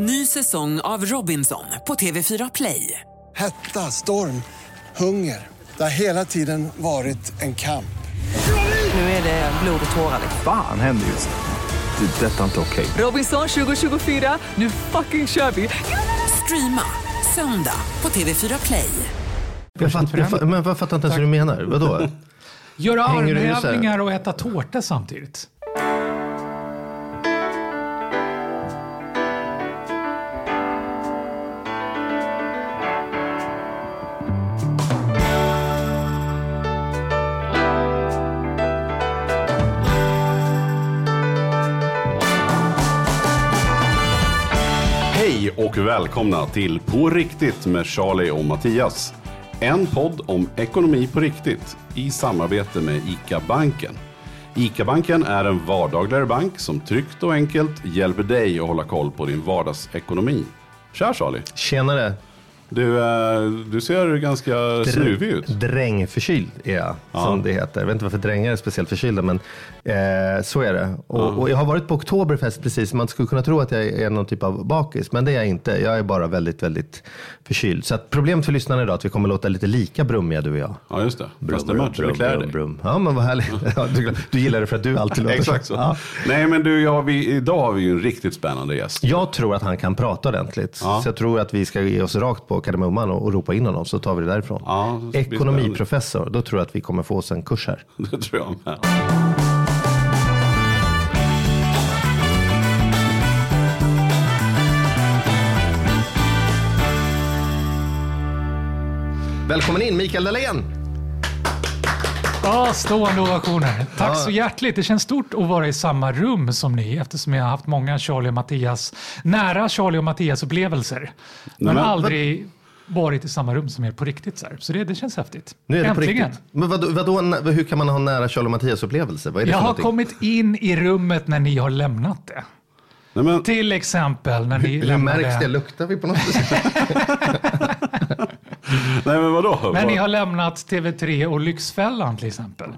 Ny säsong av Robinson på TV4 Play. Hetta, storm, hunger. Det har hela tiden varit en kamp. Nu är det blod och tårar. Fan händer just nu. Det. är Detta är inte okej. Robinson 2024, nu fucking kör vi! Streama söndag på TV4 Play. Jag fatt, jag fatt, men jag fattar inte ens hur du menar. Vadå? Göra armhävningar och äta tårta samtidigt. Och välkomna till På riktigt med Charlie och Mattias. En podd om ekonomi på riktigt i samarbete med ICA Banken. ICA Banken är en vardagligare bank som tryggt och enkelt hjälper dig att hålla koll på din vardagsekonomi. Tja Charlie! Tjenare. Du, eh, du ser ganska snuvig ut. Drängförkyld är jag, som det heter. Jag vet inte varför drängar är speciellt förkylda, men eh, så är det. Och, och jag har varit på Oktoberfest precis. Man skulle kunna tro att jag är någon typ av bakis, men det är jag inte. Jag är bara väldigt, väldigt förkyld. Så problemet för lyssnarna idag är att vi kommer låta lite lika brummiga du och jag. Ja just det, Brum, fast det matchar klär brum, brum. Ja, men vad härligt. Ja, du, du gillar det för att du alltid låter Exakt så. Ja. Nej men du, ja, vi, idag har vi ju en riktigt spännande gäst. Jag tror att han kan prata ordentligt. Ja. Så jag tror att vi ska ge oss rakt på kardemumman och, och ropa in honom, så tar vi det därifrån. Ja, det Ekonomiprofessor, då tror jag att vi kommer få oss en kurs här. Det tror jag med. Välkommen in Mikael Dahlén! Ja, stående ovationer. Tack så hjärtligt. Det känns stort att vara i samma rum som ni eftersom jag har haft många Charlie och Mattias, nära Charlie och Mattias upplevelser. Men, men- aldrig varit i samma rum som er på riktigt. Så, här. så det, det känns häftigt. Nu är det Äntligen. på riktigt. Men vadå, vadå, hur kan man ha nära Charlie och Mattias upplevelse? Vad är det Jag har någonting? kommit in i rummet när ni har lämnat det. Nej, men, Till exempel när ni Hur lämnade... märks det? Luktar vi på något sätt? nej men vadå? När ni har lämnat TV3 och Lyxfällan till exempel.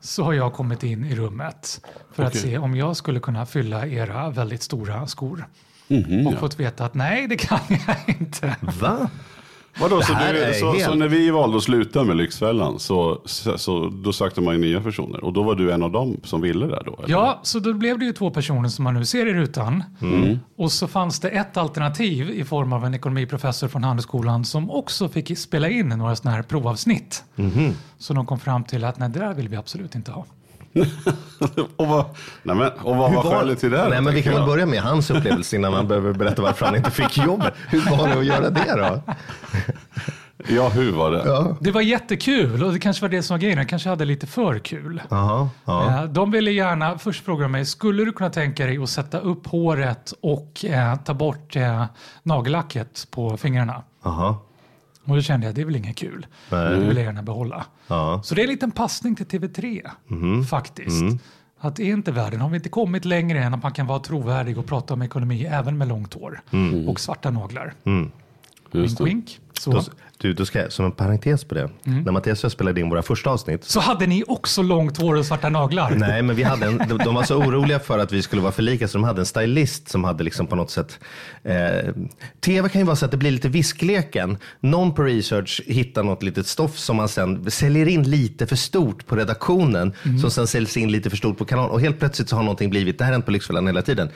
Så har jag kommit in i rummet för att Okej. se om jag skulle kunna fylla era väldigt stora skor. Mhm, och fått veta att nej, det kan jag inte. Va? Vadå, så, du, så, helt- så när vi valde att sluta med Lyxfällan så, så, så då sökte man ju nya personer och då var du en av dem som ville det då? eller? Ja, så då blev det ju två personer som man nu ser i rutan. Mm. Och så fanns det ett alternativ i form av en ekonomiprofessor från Handelsskolan som också fick spela in några sådana här provavsnitt. Mhm. Så de kom fram till att nej, det där vill vi absolut inte ha. och vad, nej men, och vad var skälet till det? Nej, men vi kan väl börja med hans upplevelse innan man behöver berätta varför han inte fick jobbet. Hur var det att göra det då? Ja, hur var det? Ja. Det var jättekul och det kanske var det som var grejen. Jag kanske hade lite för kul. Jaha, ja. Eh, De ville gärna, först frågade de mig, skulle du kunna tänka dig att sätta upp håret och eh, ta bort eh, nagellacket på fingrarna? Jaha. Och då kände jag, det är väl inget kul. Det vill jag gärna behålla. Ja. Så det är en liten passning till TV3, faktiskt. Att är inte världen, har vi inte kommit längre än att man kan vara trovärdig och prata om ekonomi även med långt hår och svarta naglar. Just Wink, wink. Så. Du, då ska jag, som en parentes på det. Mm. När Mattias och jag spelade in våra första avsnitt så hade ni också långt hår och svarta naglar? Nej, men vi hade en, de, de var så oroliga för att vi skulle vara för lika så de hade en stylist som hade liksom på något sätt eh, Tv kan ju vara så att det blir lite viskleken. Någon på research hittar något litet stoff som man sen säljer in lite för stort på redaktionen som sen säljs in lite för stort på kanalen och helt plötsligt så har någonting blivit, det här har hänt på Lyxfällan hela tiden.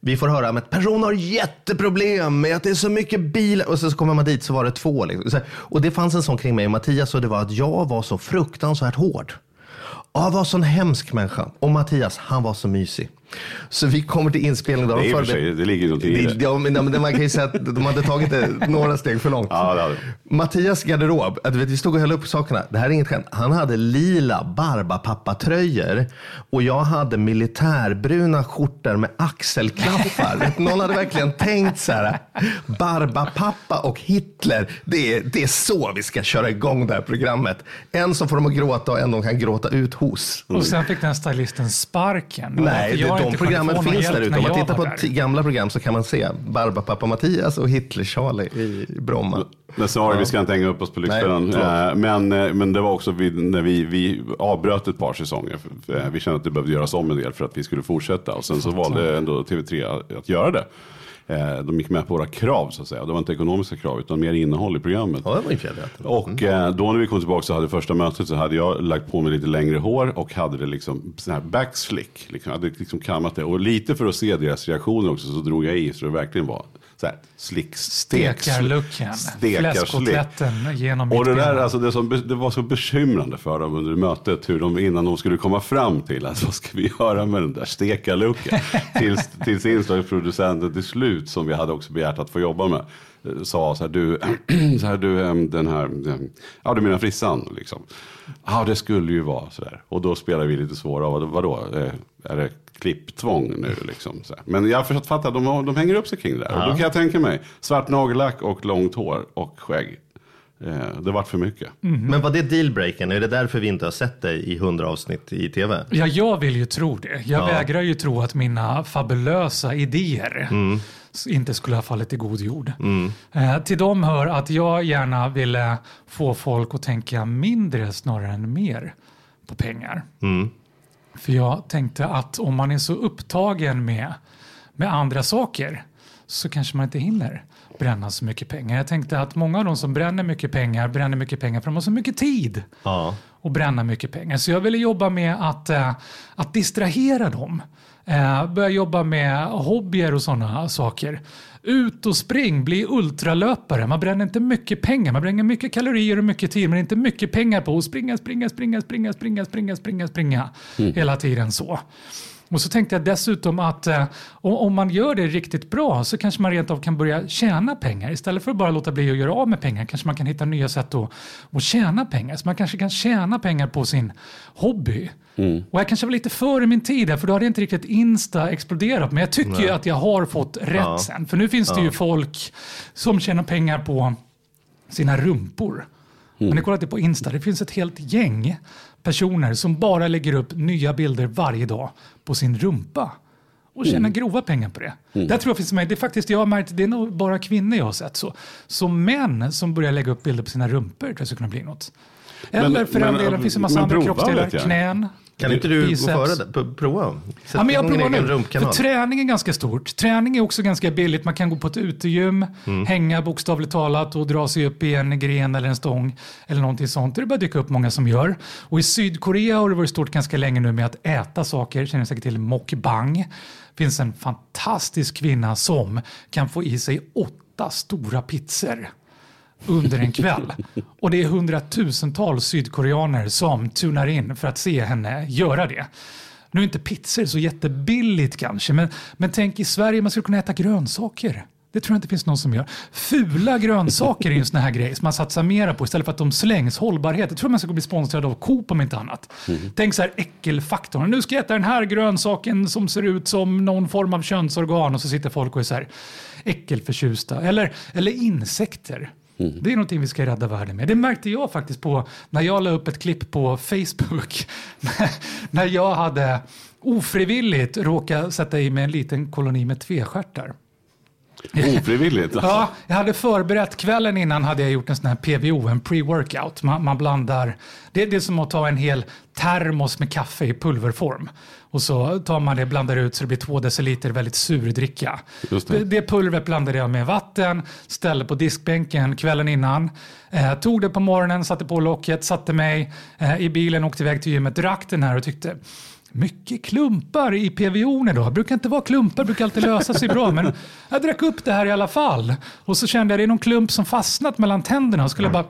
Vi får höra om att person har jätteproblem med att det är så mycket bilar och så kommer man dit så var det två. Liksom. Och det fanns en sån kring mig och Mattias och det var att jag var så fruktansvärt hård. Jag var sån hemsk människa. Och Mattias, han var så mysig. Så vi kommer till inspelning. Där Det, sig, det ligger ju någonting i det, ja, men, ja, men man kan ju säga att de hade tagit det några steg för långt. Ja, det hade Mattias garderob, att vi stod och höll upp sakerna. Det här är inget skämt. Han hade lila Barbapapa-tröjor och jag hade militärbruna skjortor med axelklaffar. Någon hade verkligen tänkt så här, Barbapapa och Hitler, det är, det är så vi ska köra igång det här programmet. En som får dem att gråta och en de kan gråta ut hos. Och sen fick den stylisten sparken. Nej, det, de programmen finns där ute. Om man tittar på där. gamla program så kan man se Barbapapa Mattias och Hitler-Charlie i Bromma. Men sorry, vi ska inte hänga upp oss på Lyxfällan. Eh, men, eh, men det var också vid, när vi, vi avbröt ett par säsonger. Eh, Vi kände att det behövde göras om en del för att vi skulle fortsätta. Och sen så valde ändå TV3 att, att göra det. Eh, de gick med på våra krav så att säga. Det var inte ekonomiska krav utan mer innehåll i programmet. Ja, det var ju. Och eh, då när vi kom tillbaka så hade första mötet så hade jag lagt på mig lite längre hår och hade det liksom sån här backslick. Liksom, hade liksom kammat det. Och lite för att se deras reaktioner också så drog jag i så det verkligen var så här, slick, stek, Stekarlucken, Stekarslek. fläskkotletten genom Och det, där, alltså det, som, det var så bekymrande för dem under mötet hur de innan de skulle komma fram till att vad ska vi göra med den där stekarlucken. tills, tills inslagsproducenten till slut som vi hade också begärt att få jobba med sa så här du, så här, du den här, em, ja du menar frissan liksom. Ja det skulle ju vara sådär. Och då spelar vi lite svåra, vad, vadå, eh, är det klipptvång nu liksom? Så här. Men jag har fattat, de, de hänger upp sig kring det där. Och då kan jag tänka mig, svart nagellack och långt hår och skägg. Eh, det vart för mycket. Men var det dealbreakern? Är det därför vi inte har sett dig i 100 avsnitt i tv? Ja, jag vill ju tro det. Jag vägrar ju tro att mina fabulösa idéer s- inte skulle ha fallit i god jord. Eh, till dem hör att jag gärna ville få folk att tänka mindre snarare än mer på pengar. För jag tänkte att om man är så upptagen med, med andra saker så kanske man inte hinner bränna så mycket pengar. Jag tänkte att många av de som bränner mycket pengar bränner mycket pengar för de har så mycket tid Ja. och bränna mycket pengar. Så jag ville jobba med att, eh, att distrahera dem. Eh, börja jobba med hobbyer och sådana saker. Ut och spring, bli ultralöpare. Man bränner inte mycket pengar, man bränner mycket kalorier och mycket tid, men inte mycket pengar på att springa, springa, springa, springa, springa, springa, springa, springa hela tiden så. Och så tänkte jag dessutom att eh, om man gör det riktigt bra så kanske man rent av kan börja tjäna pengar. Istället för att bara låta bli att göra av med pengar kanske man kan hitta nya sätt att, att tjäna pengar. Så man kanske kan tjäna pengar på sin hobby. Och jag kanske var lite före min tid här, för då hade inte riktigt Insta exploderat. Men jag tycker ju att jag har fått rätt sen. För nu finns det ju folk som tjänar pengar på sina rumpor. Om ni kollar på Insta, det finns ett helt gäng personer som bara lägger upp nya bilder varje dag på sin rumpa och tjänar grova pengar på det. Där tror jag finns med. Det är faktiskt, jag har märkt, det är nog bara kvinnor jag har sett så. Så män som börjar lägga upp bilder på sina rumpor tror jag skulle kunna bli något. Eller Men- för den delen finns det en massa andra kroppsdelar, jag. knän. Kan inte du biceps. gå före? P- Prova. Sätt Ja, men jag provar nu. För träning är ganska stort. Träning är också ganska billigt. Man kan gå på ett utegym, Mm. hänga bokstavligt talat och dra sig upp i en gren eller en stång eller någonting sånt. Det börjar dyka upp många som gör. Och i Sydkorea har det varit stort ganska länge nu med att äta saker. Känner säkert till mukbang. Finns en fantastisk kvinna som kan få i sig åtta stora pizzor under en kväll. Och det är hundratusentals sydkoreaner som tunar in för att se henne göra det. Nu är inte pizzor så jättebilligt kanske, men, men tänk i Sverige, man skulle kunna äta grönsaker. Det tror jag inte finns någon som gör. Fula grönsaker är en sån här grej som man satsar mera på istället för att de slängs. Hållbarhet. Jag tror man ska bli sponsrad av Coop om inte annat. Tänk så här äckelfaktorn. Nu ska jag äta den här grönsaken som ser ut som någon form av könsorgan och så sitter folk och är så här äckelförtjusta. Eller, eller insekter. Mm. Det är någonting vi ska rädda världen med. Det märkte jag faktiskt på när jag la upp ett klipp på Facebook. när jag hade ofrivilligt råkat sätta i mig en liten koloni med tvestjärtar. Ofrivilligt. Alltså. Ja, jag hade förberett kvällen innan hade jag gjort en sån här PVO, en pre-workout. Man, man blandar, det, det är som att ta en hel termos med kaffe i pulverform. Och så tar man det, blandar ut så det blir två deciliter väldigt sur dricka. Just det. Det, det pulvret blandade jag med vatten, ställde på diskbänken kvällen innan. Eh, tog det på morgonen, satte på locket, satte mig eh, i bilen, åkte iväg till gymmet, drack den här och tyckte mycket klumpar i PVO'n idag. Brukar inte vara klumpar, brukar alltid lösa sig bra. Men jag drack upp det här i alla fall. Och så kände jag det är någon klump som fastnat mellan tänderna. Och skulle jag bara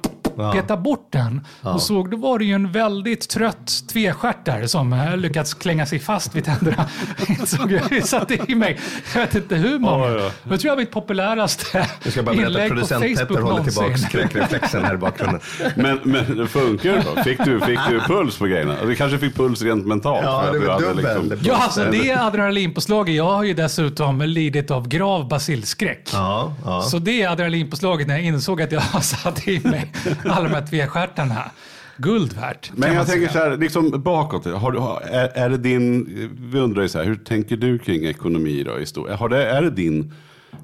peta bort den. Och såg, då var det ju en väldigt trött tvestjärt där som eh, lyckats klänga sig fast vid tänderna. Insåg jag, det satte i mig, jag vet inte hur många. Oj. Jag tror jag mitt populäraste Jag ska bara berätta att inlägg på producent Petter Facebook håller tillbaka skräckreflexen här i bakgrunden. Men, men det funkar det då? Fick du, fick du puls på grejerna? Du kanske fick puls rent mentalt? Ja, att det du var hade dubbel. Ja, alltså det adrenalinpåslaget. Jag har ju dessutom lidit av grav basilskräck. Ja, ja. Så det adrenalinpåslaget när jag insåg att jag har satt i mig alla de här tvestjärtarna. Guld värt. Men jag tänker så här, liksom bakåt. Har du, är, är det din, vi undrar ju så här, hur tänker du kring ekonomi då? i stor- Har det, är, det din,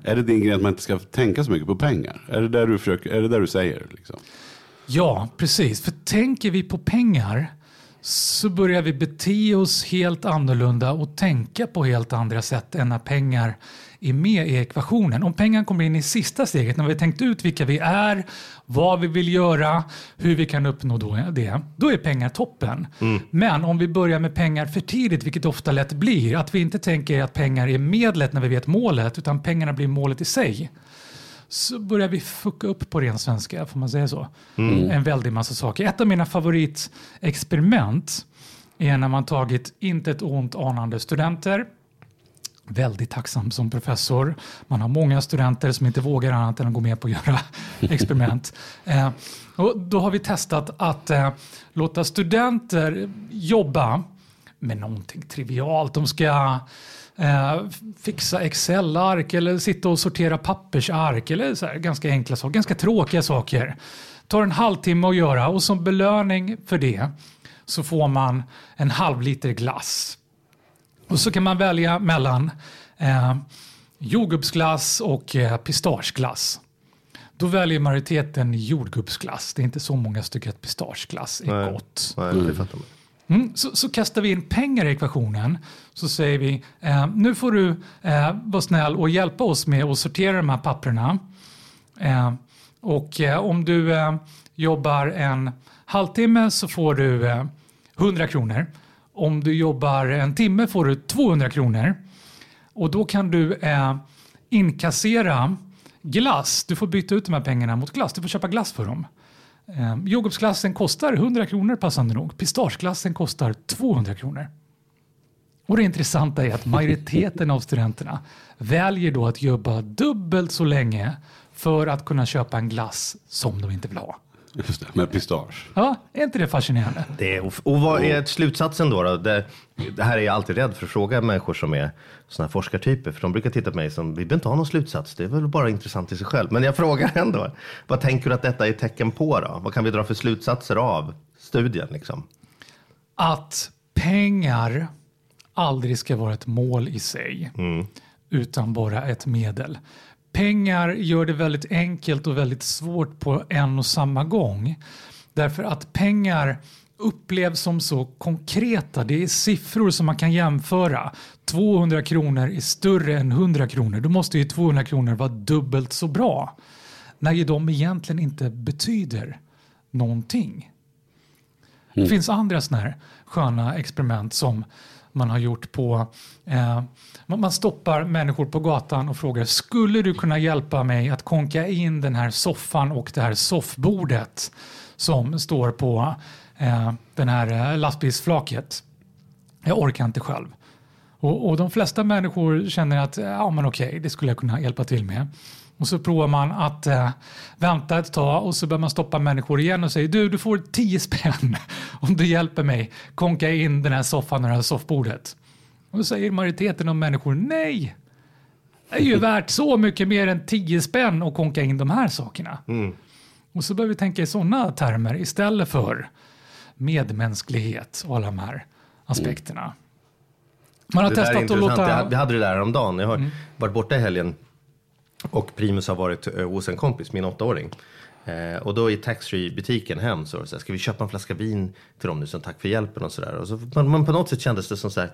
är det din grej att man inte ska tänka så mycket på pengar? Är det där du, försöker, är det där du säger? Liksom? Ja, precis. För tänker vi på pengar så börjar vi bete oss helt annorlunda och tänka på helt andra sätt än när pengar är med i ekvationen. Om pengar kommer in i sista steget, när vi har tänkt ut vilka vi är, vad vi vill göra, hur vi kan uppnå då det, då är pengar toppen. Men om vi börjar med pengar för tidigt, vilket ofta lätt blir, att vi inte tänker att pengar är medlet när vi vet målet, utan pengarna blir målet i sig så börjar vi fucka upp på ren svenska, får man säga så? En väldig massa saker. Ett av mina favoritexperiment är när man tagit inte ett ont anande studenter, väldigt tacksam som professor. Man har många studenter som inte vågar annat än att gå med på att göra experiment. Eh, och då har vi testat att eh, låta studenter jobba med någonting trivialt. De ska eh, fixa Excel-ark eller sitta och sortera pappersark eller så här, ganska enkla saker, ganska tråkiga saker. Tar en halvtimme att göra och som belöning för det så får man en halv liter glass. Och så kan man välja mellan eh, jordgubbsglass och eh, pistageglass. Då väljer majoriteten jordgubbsglass. Det är inte så många som tycker att pistageglass är Nej. gott. Nej, det fattar man. Mm, så, så kastar vi in pengar i ekvationen. Så säger vi, eh, nu får du eh, vara snäll och hjälpa oss med att sortera de här papperna. Eh, och eh, om du eh, jobbar en halvtimme så får du eh, 100 kronor. Om du jobbar en timme får du 200 kronor. Och då kan du eh, inkassera glass. Du får byta ut de här pengarna mot glass. Du får köpa glass för dem. Eh, jordgubbsglassen kostar 100 kronor passande nog. Pistageglassen kostar 200 kronor. Och det intressanta är att majoriteten av studenterna väljer då att jobba dubbelt så länge för att kunna köpa en glass som de inte vill ha. Just det, med pistage. Ja, är inte det fascinerande? Det är, och vad är slutsatsen då? då? Det, det här är jag alltid rädd för att fråga människor som är såna här forskartyper. För de brukar titta på mig som, vi behöver inte ha någon slutsats. Det är väl bara intressant i sig själv. Men jag frågar ändå. Vad tänker du att detta är tecken på då? Vad kan vi dra för slutsatser av studien liksom? Att pengar aldrig ska vara ett mål i sig, utan bara ett medel. Pengar gör det väldigt enkelt och väldigt svårt på en och samma gång. Därför att pengar upplevs som så konkreta. Det är siffror som man kan jämföra. 200 kronor är större än 100 kronor. Då måste ju 200 kronor vara dubbelt så bra. När ju de egentligen inte betyder någonting. Det finns andra sådana här sköna experiment som man har gjort på... Eh, man stoppar människor på gatan och frågar skulle du kunna hjälpa mig att konka in den här soffan och det här soffbordet som står på eh, den här eh, lastbilsflaket. Jag orkar inte själv. Och, och de flesta människor känner att ja, men okej, det skulle jag kunna hjälpa till med. Och så provar man att eh, vänta ett tag och så börjar man stoppa människor igen och säger du, du får 10 spänn om du hjälper mig konka in den här soffan och det här soffbordet. Och då säger majoriteten av människor nej. Det är ju värt så mycket mer än 10 spänn att konka in de här sakerna. Och så börjar vi tänka i sådana termer istället för medmänsklighet och alla de här aspekterna. Man har det testat att låta... Jag- Vi hade det där om dagen. Jag har varit borta i helgen och Primus har varit eh, hos en kompis, min åttaåring. Eh, och då i taxfree-butiken hem så var det så här, ska vi köpa en flaska vin till dem nu som tack för hjälpen och sådär. Och så, man, man, på något sätt kändes det som så här,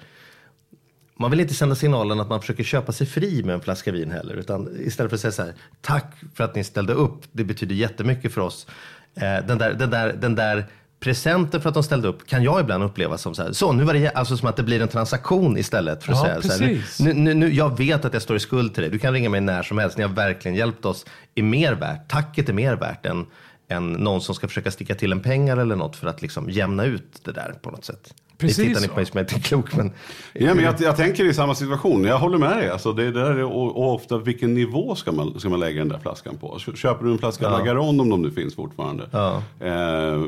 man vill inte sända signalen att man försöker köpa sig fri med en flaska vin heller. Utan istället för att säga så här, tack för att ni ställde upp, det betyder jättemycket för oss. Eh, den, där, den, där, den där presenten för att de ställde upp kan jag ibland uppleva som så här, så nu var det alltså som att det blir en transaktion istället för att Ja, säga så här, nu, nu, nu, jag vet att jag står i skuld till dig, du kan ringa mig när som helst, ni har verkligen hjälpt oss, är mer värt, tacket är mer värt än, än någon som ska försöka sticka till en pengar eller något för att liksom jämna ut det där på något sätt. Precis Ni tittar ni på mig som jag inte är klok, men Ja, men jag, jag tänker i samma situation. Jag håller med dig. Alltså, det är där, och, och ofta vilken nivå ska man, ska man lägga den där flaskan på? Köper du en flaska Lagaron om de nu finns fortfarande. Ja. Eh,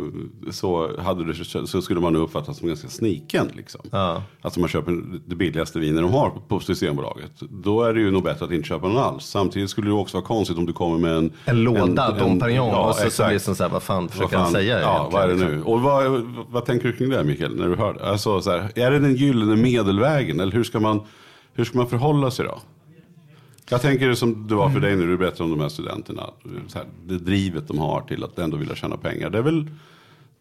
så, hade du, så skulle man nog uppfattas som ganska sniken. Liksom. Ja. Alltså man köper det billigaste vinet de har på Systembolaget. Då är det ju nog bättre att inte köpa någon alls. Samtidigt skulle det också vara konstigt om du kommer med en... en låda Dom Perignon ja, och så, så blir det som så här, vad fan Vad försöker fan, han säga Ja, egentligen, vad är det nu? Och vad, vad tänker du kring det Mikael, när du hör det? Alltså, så här, är det den gyllene medelvägen eller hur ska man, hur ska man förhålla sig då? Jag tänker det som det var för dig när du berättade om de här studenterna. Här, det drivet de har till att ändå vilja tjäna pengar. Det är väl,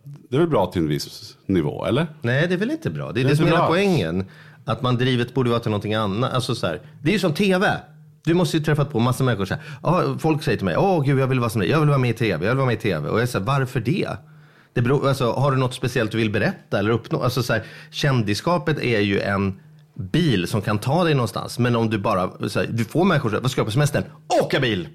det är väl bra till en viss nivå, eller? Nej, det är väl inte bra. Det är Det det, är som är hela poängen. Att man drivet borde vara till någonting annat. Alltså så här, det är ju som tv. Du måste ju träffat på massa människor så här. Folk säger till mig, åh gud jag vill vara som dig, jag vill vara med i tv, jag vill vara med i tv. Och jag säger, varför det? Det beror, alltså, har du något speciellt du vill berätta eller uppnå? Alltså, så här, kändisskapet är ju en bil som kan ta dig någonstans. Men om du bara, så här, du får människor att vad ska du på semestern? Åka bil!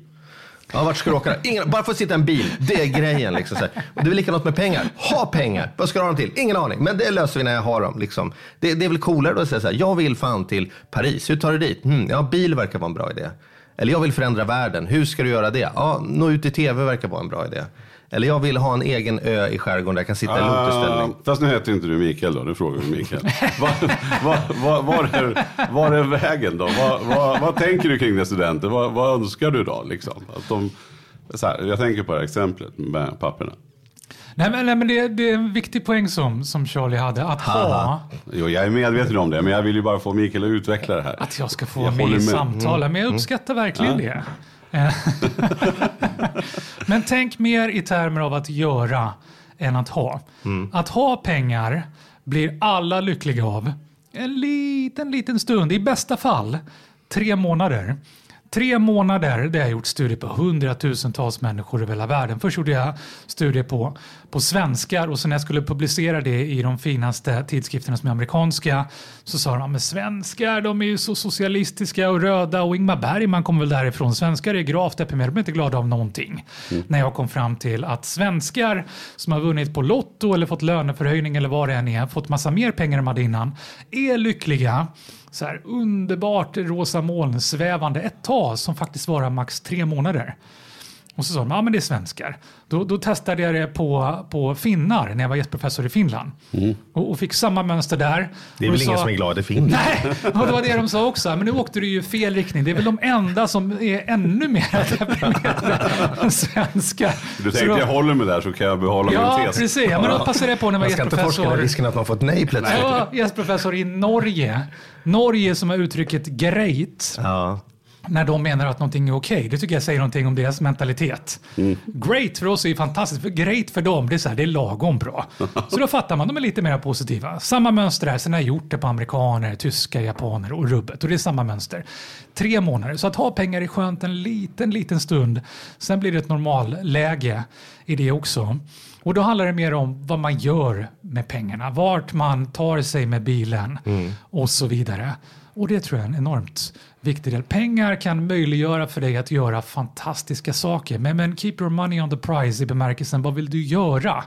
Ja, vart ska du åka? Ingen, bara få sitta i en bil. Det är grejen. Liksom, så här. Och det är väl likadant med pengar. Ha pengar. Vad ska du ha dem till? Ingen aning. Men det löser vi när jag har dem. Liksom. Det, det är väl coolare då att säga så här. Jag vill fan till Paris. Hur tar du dit? Hmm, ja, bil verkar vara en bra idé. Eller jag vill förändra världen. Hur ska du göra det? Ja, nå ut i tv verkar vara en bra idé. Eller jag vill ha en egen ö i skärgården där jag kan sitta i lotusställning. Ah, fast nu heter inte du Mikael då, nu frågar vi Mikael. var, var, var, var, är, var är vägen då? Vad, tänker du kring dina studenter? Vad, vad önskar du då? Liksom? Att de, så här, jag tänker på det här exemplet med papperna. Nej, men, nej, men det, det är en viktig poäng som, som Charlie hade. Att ha, Jo, jag är medveten om det, men jag vill ju bara få Mikael att utveckla det här. att jag ska få Jag vara med i med. samtalen. Men jag uppskattar verkligen det. Eh, men tänk mer i termer av att göra än att ha. Att ha pengar blir alla lyckliga av. En liten, liten stund. I bästa fall tre månader. Tre månader där jag gjort studier på hundratusentals människor över hela världen. Först gjorde jag studier på, på svenskar och sen när jag skulle publicera det i de finaste tidskrifterna som är amerikanska så sa de att svenskar de är ju så socialistiska och röda och Ingmar Bergman kommer väl därifrån. Svenskar är gravt deprimerade, de är inte glada av någonting. När jag kom fram till att svenskar som har vunnit på Lotto eller fått löneförhöjning eller vad det än är, fått massa mer pengar än de hade innan, är lyckliga så här underbart rosa moln svävande ett tag som faktiskt varar max tre månader. Och så sa de, ja men det är svenskar. Då, då testade jag det på, på finnar när jag var gästprofessor i Finland. Och, och fick samma mönster där. Mm. Det är Och väl då ingen sa- som är glad i Finland? Nej, och det var det de sa också. Men nu åkte du ju fel riktning. Det är väl de enda som är ännu mer deprimerade än svenskar. Du tänkte då- jag håller mig där så kan jag behålla Ja, min tes. precis. Ja, men då passade jag på när jag var Man ska inte forska gästprofessor. risken att man får ett nej plötsligt. Jag var gästprofessor i Norge. Norge som har uttrycket great Ja när de menar att någonting är okej. Det tycker jag säger någonting om deras mentalitet. Great för oss är ju fantastiskt, för great för dem det är, så här, det är lagom bra. Så då fattar man, de är lite mer positiva. Samma mönster här, sen har jag gjort det på amerikaner, tyskar, japaner och rubbet. Och det är samma mönster. Tre månader, så att ha pengar är skönt en liten, liten stund. Sen blir det ett normalläge i det också. Och då handlar det mer om vad man gör med pengarna, vart man tar sig med bilen och så vidare. Och det tror jag är en enormt viktig del. Pengar kan möjliggöra för dig att göra fantastiska saker. Men, men keep your money on the prize i bemärkelsen vad vill du göra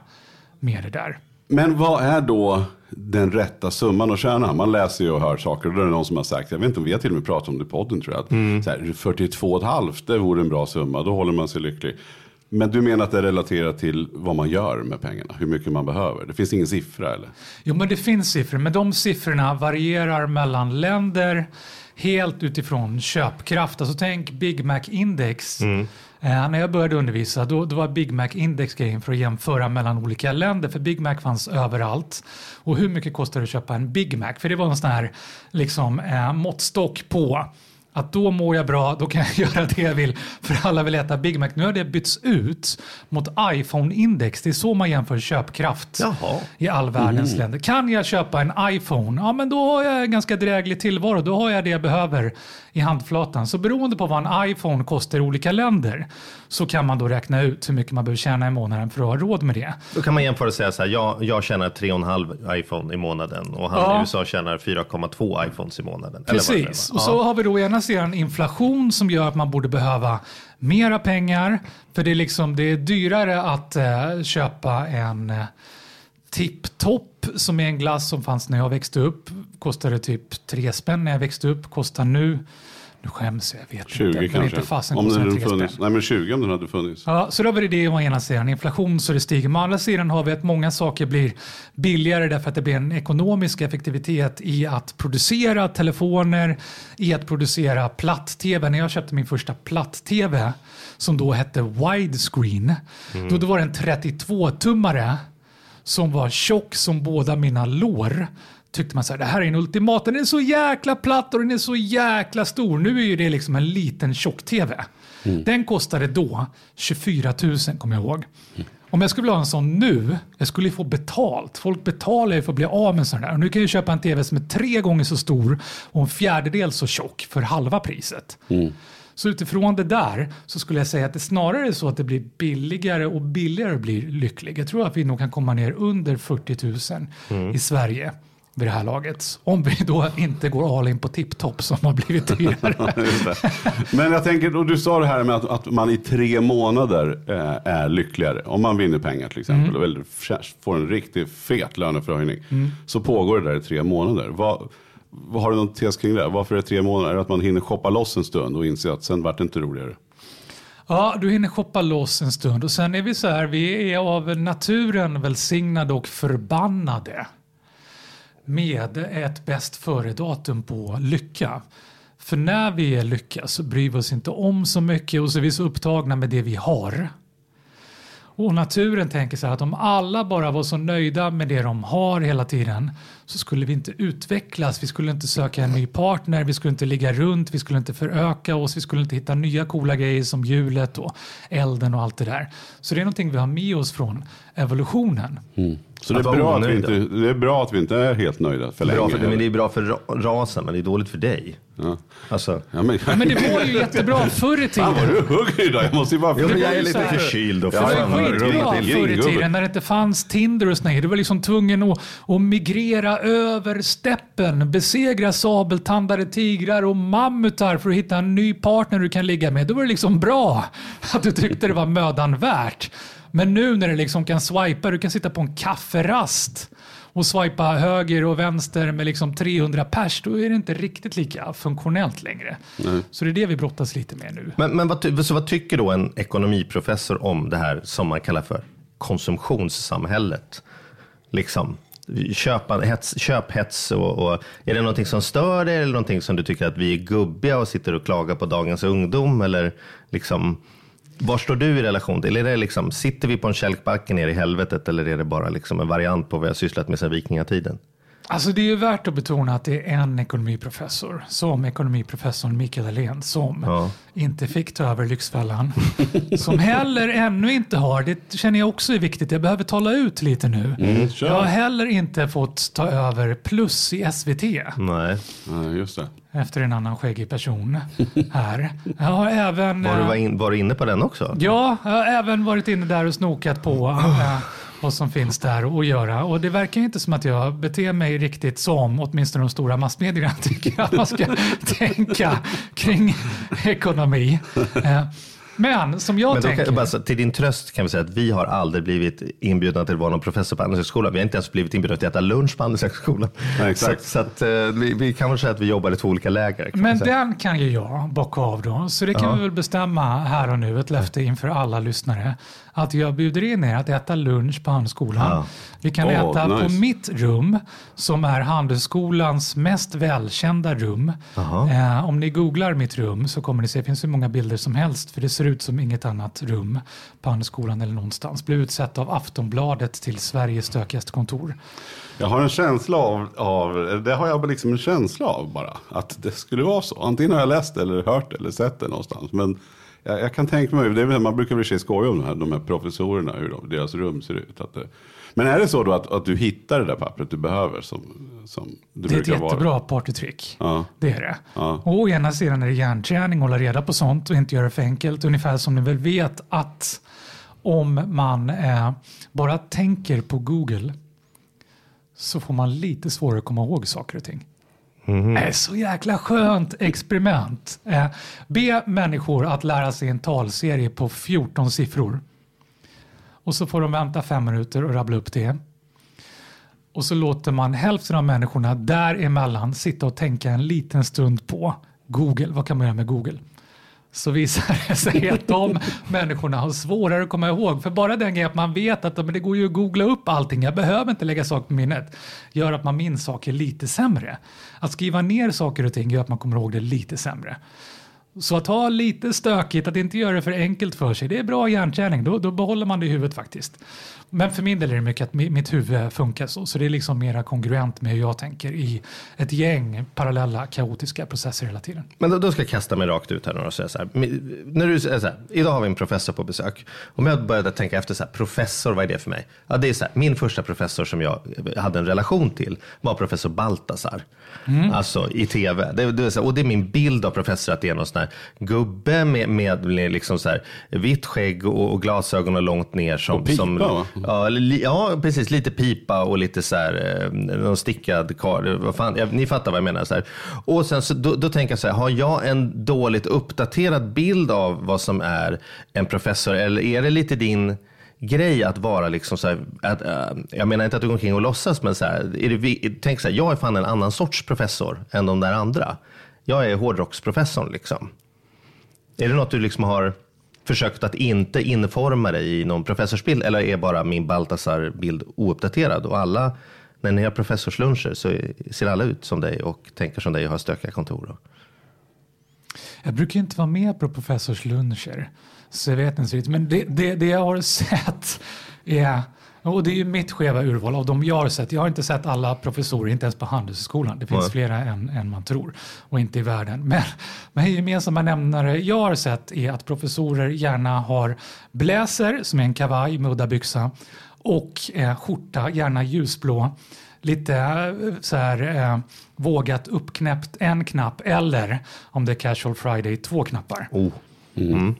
med det där? Men vad är då den rätta summan att tjäna? Man läser ju och hör saker och då är det någon som har sagt, jag vet inte om vi har till och med pratat om det i podden tror jag, att så här, 42,5 det vore en bra summa, då håller man sig lycklig. Men du menar att det är relaterat till vad man gör med pengarna, hur mycket man behöver? Det finns ingen siffra eller? Jo, men det finns siffror, men de siffrorna varierar mellan länder helt utifrån köpkraft. Alltså tänk Big Mac Index. Eh, när jag började undervisa då, då var Big Mac Index grejen för att jämföra mellan olika länder. För Big Mac fanns överallt. Och hur mycket kostar det att köpa en Big Mac? För det var en sån här liksom, eh, måttstock på att då mår jag bra, då kan jag göra det jag vill. För alla vill äta Big Mac. Nu har det bytts ut mot iPhone-index. Det är så man jämför köpkraft Jaha. i all världens länder. Kan jag köpa en iPhone? Ja, men då har jag en ganska dräglig tillvaro. Då har jag det jag behöver i handflatan. Så beroende på vad en iPhone kostar i olika länder så kan man då räkna ut hur mycket man behöver tjäna i månaden för att ha råd med det. Då kan man jämföra och säga så här, jag, jag tjänar 3,5 iPhone i månaden och han Ja. i USA tjänar 4,2 iPhones i månaden. Precis. Och så har vi då ena sidan inflation som gör att man borde behöva mera pengar. För det är, liksom, det är dyrare att eh, köpa en eh, Tipp-Topp som är en glass som fanns när jag växte upp. Kostade typ tre spänn när jag växte upp. Kostar nu, nu skäms jag, jag vet 20 inte. Men kanske? inte fasen om den hade funnits. Nej men 20 om den hade funnits. Ja, så då var det det å ena sidan, inflation så det stiger. Å andra sidan har vi att många saker blir billigare därför att det blir en ekonomisk effektivitet i att producera telefoner, i att producera platt-tv. När jag köpte min första platt-tv som då hette widescreen, då, då var det en 32-tummare som var tjock som båda mina lår. Tyckte man så här, det här är en ultimat, den är så jäkla platt och den är så jäkla stor. Nu är ju det liksom en liten tjock-tv. Den kostade då 24 000 kommer jag ihåg. Om jag skulle vilja ha en sån nu, jag skulle ju få betalt. Folk betalar ju för att bli av med en sån där. Och nu kan jag köpa en tv som är tre gånger så stor och en fjärdedel så tjock för halva priset. Så utifrån det där så skulle jag säga att det snarare är så att det blir billigare och billigare att bli lycklig. Jag tror att vi nog kan komma ner under 40 000 i Sverige vid det här laget. Om vi då inte går all in på tipptopp som har blivit dyrare. Men jag tänker, och du sa det här med att, att man i tre månader eh, är lyckligare. Om man vinner pengar till exempel Mm. eller får en riktigt fet löneförhöjning. Så pågår det där i tre månader. Vad, vad har du någon tes kring det? Varför är det tre månader? Är det att man hinner shoppa loss en stund och inse att sen vart det inte roligare? Ja, du hinner shoppa loss en stund och sen är vi så här, vi är av naturen välsignade och förbannade med ett bäst före-datum på lycka. För när vi är lycka så bryr vi oss inte om så mycket och så är vi så upptagna med det vi har. Och naturen tänker så här att om alla bara var så nöjda med det de har hela tiden så skulle vi inte utvecklas, vi skulle inte söka en ny partner, vi skulle inte ligga runt, vi skulle inte föröka oss, vi skulle inte hitta nya coola grejer som hjulet och elden och allt det där. Så det är någonting vi har med oss från evolutionen. Mm. Så det är, bra att vi inte, det är bra att vi inte är helt nöjda för länge. Bra för, men det är bra för ra- rasen, men det är dåligt för dig. Ja. Alltså, Ja, men, Ja, men det var ju jättebra förr i Fan vad tiden. du hugger idag. Jag måste ju bara... Jo, men jag var är ju lite förkyld och Det var skitbra förr i tiden när det inte fanns Tinder och såna grejer. Du var liksom tvungen att, att migrera över steppen, besegra sabeltandade tigrar och mammutar för att hitta en ny partner du kan ligga med. Då var det liksom bra att du tyckte det var mödan värt. Men nu när du liksom kan swipa, du kan sitta på en kafferast och swipa höger och vänster med liksom 300 pers, då är det inte riktigt lika funktionellt längre. Så det är det vi brottas lite med nu. Men, men vad, så vad tycker då en ekonomiprofessor om det här som man kallar för konsumtionssamhället? Liksom, köpa, hets, köphets och, och är det någonting som stör dig eller någonting som du tycker att vi är gubbiga och sitter och klagar på dagens ungdom? Eller liksom, var står du i relation till? Är det liksom, sitter vi på en kälkbacke ner i helvetet eller är det bara liksom en variant på vad jag sysslat med sedan vikingatiden? Alltså det är ju värt att betona att det är en ekonomiprofessor, som ekonomiprofessorn Mikael Helén, som Ja. inte fick ta över Lyxfällan. som heller ännu inte har, det känner jag också är viktigt, jag behöver tala ut lite nu. kör. jag har heller inte fått ta över Plus i SVT Nej. Ja, just det. efter en annan skäggig person här. Jag har även... Var du, eh, var, in, var du inne på den också? Ja, jag har även varit inne där och snokat på eh, vad som finns där att göra. Och det verkar inte som att jag beter mig riktigt som åtminstone de stora massmedierna tycker att man ska tänka kring ekonomi. Eh, Men som jag Men tänker... kan, bara, till din tröst kan vi säga att vi har aldrig blivit inbjudna till att vara någon professor på Handelshögskolan. Vi har inte ens blivit inbjudna till att äta lunch på Handelshögskolan. Exakt. Så, så att, eh, vi, vi kan väl säga att vi jobbar i två olika läger. kan Men den kan ju jag bocka av då. Så det kan Ja. vi väl bestämma här och nu, ett löfte inför alla lyssnare. Att jag bjuder in er att äta lunch på Handelsskolan. Ja. Vi kan Åh, äta på nice. mitt rum, som är Handelsskolans mest välkända rum. Eh, om ni googlar mitt rum så kommer ni se, det finns hur många bilder som helst, för det ser ut som inget annat rum på Handelsskolan eller någonstans. Blev utsett av Aftonbladet till Sveriges stökigaste kontor. Jag har en känsla av, av, det har jag liksom en känsla av bara, att det skulle vara så. Antingen har jag läst det eller hört det eller sett det någonstans. Men jag, jag kan tänka mig, det är, man brukar väl skoja om de här, de här professorerna, hur de, deras rum ser ut. Att det, men är det så då att, att du hittar det där pappret du behöver som, som det, Det är ett brukar vara? jättebra partytrick. Ja. Det är det. Ja. Och å ena sidan är det hjärnträning, hålla reda på sånt och inte göra det för enkelt. Ungefär som ni väl vet att om man eh, bara tänker på Google så får man lite svårare att komma ihåg saker och ting. Det är så jäkla skönt experiment. Eh, be människor att lära sig en talserie på 14 siffror. Och så får de vänta fem minuter och rabbla upp det. Och så låter man hälften av människorna däremellan sitta och tänka en liten stund på Google. Vad kan man göra med Google? Så visar det sig att de människorna har svårare att komma ihåg. För bara den grejen att man vet att men det går ju att googla upp allting, jag behöver inte lägga saker på minnet, gör att man minns saker lite sämre. Att skriva ner saker och ting gör att man kommer ihåg det lite sämre. Så att ha lite stökigt, att inte göra det för enkelt för sig, det är bra hjärnträning. Då, då behåller man det i huvudet faktiskt. Men för min del är det mycket att mitt huvud funkar så. Så det är liksom mera kongruent med hur jag tänker i ett gäng parallella kaotiska processer hela tiden. Men då, då ska jag kasta mig rakt ut här nu och säga så här. När du säger så här, idag har vi en professor på besök. Om jag började tänka efter så här, professor, vad är det för mig? Ja, det är så här, min första professor som jag hade en relation till var professor Baltasar. Alltså i tv. Det, det här, och det är min bild av professor att det är någon sån här gubbe med, med liksom så här, vitt skägg och, och glasögon och långt ner. Som, Och pipa, som, va? Ja, li- ja, precis. Lite pipa och lite så här, eh, någon stickad kar. Vad fan, ja, ni fattar vad jag menar. Så här. Och sen så, då, då tänker jag så här, har jag en dåligt uppdaterad bild av vad som är en professor? Eller är det lite din grej att vara liksom så här, att, eh, jag menar inte att du går omkring och låtsas, men så här, är det, vi- tänk så här, jag är fan en annan sorts professor än de där andra. Jag är hårdrocksprofessorn liksom. Är det något du liksom har försökt att inte informa dig i någon professorsbild eller är bara min Baltasar-bild ouppdaterad? Och alla, när ni har professorsluncher så ser alla ut som dig och tänker som dig och har stökiga kontor. Jag brukar inte vara med på professorsluncher, så jag vet inte riktigt. Men det, det, det jag har sett är, och det är ju mitt skeva urval av de jag har sett. Jag har inte sett alla professorer, inte ens på Handelshögskolan. Det finns Nej. flera än, än man tror och inte i världen. Men, men gemensamma nämnare jag har sett är att professorer gärna har bläser som är en kavaj med udda byxa och eh, skjorta, gärna ljusblå lite eh, så här eh, vågat uppknäppt en knapp eller om det är casual friday två knappar. Oh.